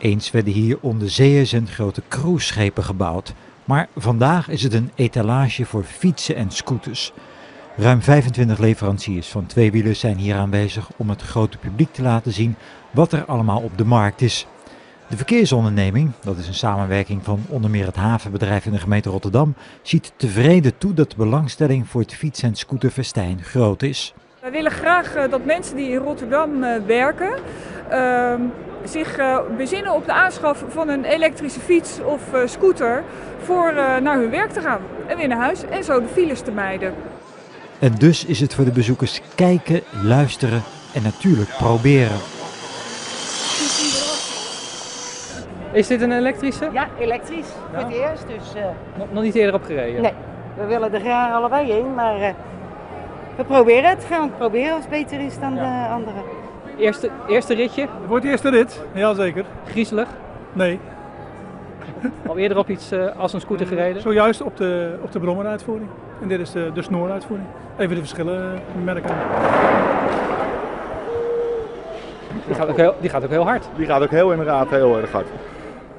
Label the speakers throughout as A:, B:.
A: Eens werden hier onderzeeërs grote cruiseschepen gebouwd, maar vandaag is het een etalage voor fietsen en scooters. Ruim 25 leveranciers van tweewielers zijn hier aanwezig om het grote publiek te laten zien wat er allemaal op de markt is. De verkeersonderneming, dat is een samenwerking van onder meer het havenbedrijf en de gemeente Rotterdam, ziet tevreden toe dat de belangstelling voor het fiets- en scooterfestijn groot is.
B: Wij willen graag eh, dat mensen die in Rotterdam eh, werken ehm, zich uh, bezinnen op de aanschaf van een elektrische fiets of scooter voor naar hun werk te gaan en weer naar huis en zo de files te mijden.
A: En dus is het voor de bezoekers kijken, luisteren en natuurlijk proberen.
C: Is dit een elektrische?
D: Ja, elektrisch. Voor het eerst. Dus, uh,
C: nog, nog, niet eerder op gereden?
D: Nee, we willen er graag allebei heen, maar uh, we proberen het. Gaan we proberen als het beter is dan ja. de andere.
C: Eerste, eerste ritje?
E: Het eerste rit, ja zeker.
C: Griezelig?
E: Nee.
C: Al eerder op iets uh, als een scooter gereden?
E: Zojuist op de, op de brommeruitvoering. En dit is de, de snoruitvoering. Even de verschillen merken.
C: Die gaat, ook heel, die gaat ook heel hard.
F: Die gaat ook heel inderdaad heel erg hard.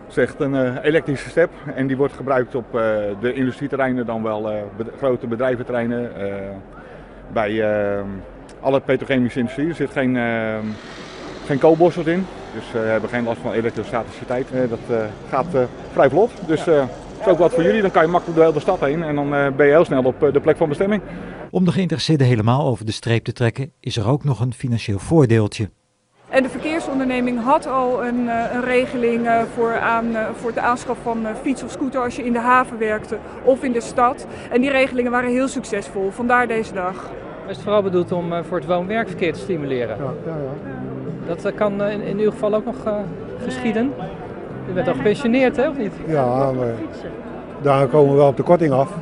F: Het is echt een uh, elektrische step en die wordt gebruikt op uh, de industrieterreinen, dan wel uh, grote bedrijventerreinen. bij alle petrochemische industrie. Er zit geen, geen koolborstel in, dus we hebben geen last van elektrostaticiteit. dat gaat vrij vlot. Dus dat is ook wat voor jullie. Dan kan je makkelijk door de hele stad heen en dan ben je heel snel op de plek van bestemming.
A: Om de geïnteresseerden helemaal over de streep te trekken, is er ook nog een financieel voordeeltje.
B: En de verkeersonderneming had al een, een regeling voor, aan, voor de aanschaf van fiets of scooter als je in de haven werkte of in de stad. En die regelingen waren heel succesvol, vandaar deze dag.
C: Is het vooral bedoeld om voor het woon-werkverkeer te stimuleren?
E: Ja, ja, ja.
C: Dat kan in, in uw geval ook nog uh, geschieden? U bent al gepensioneerd, hè, of niet?
G: Ja, maar daar komen we wel op de korting af.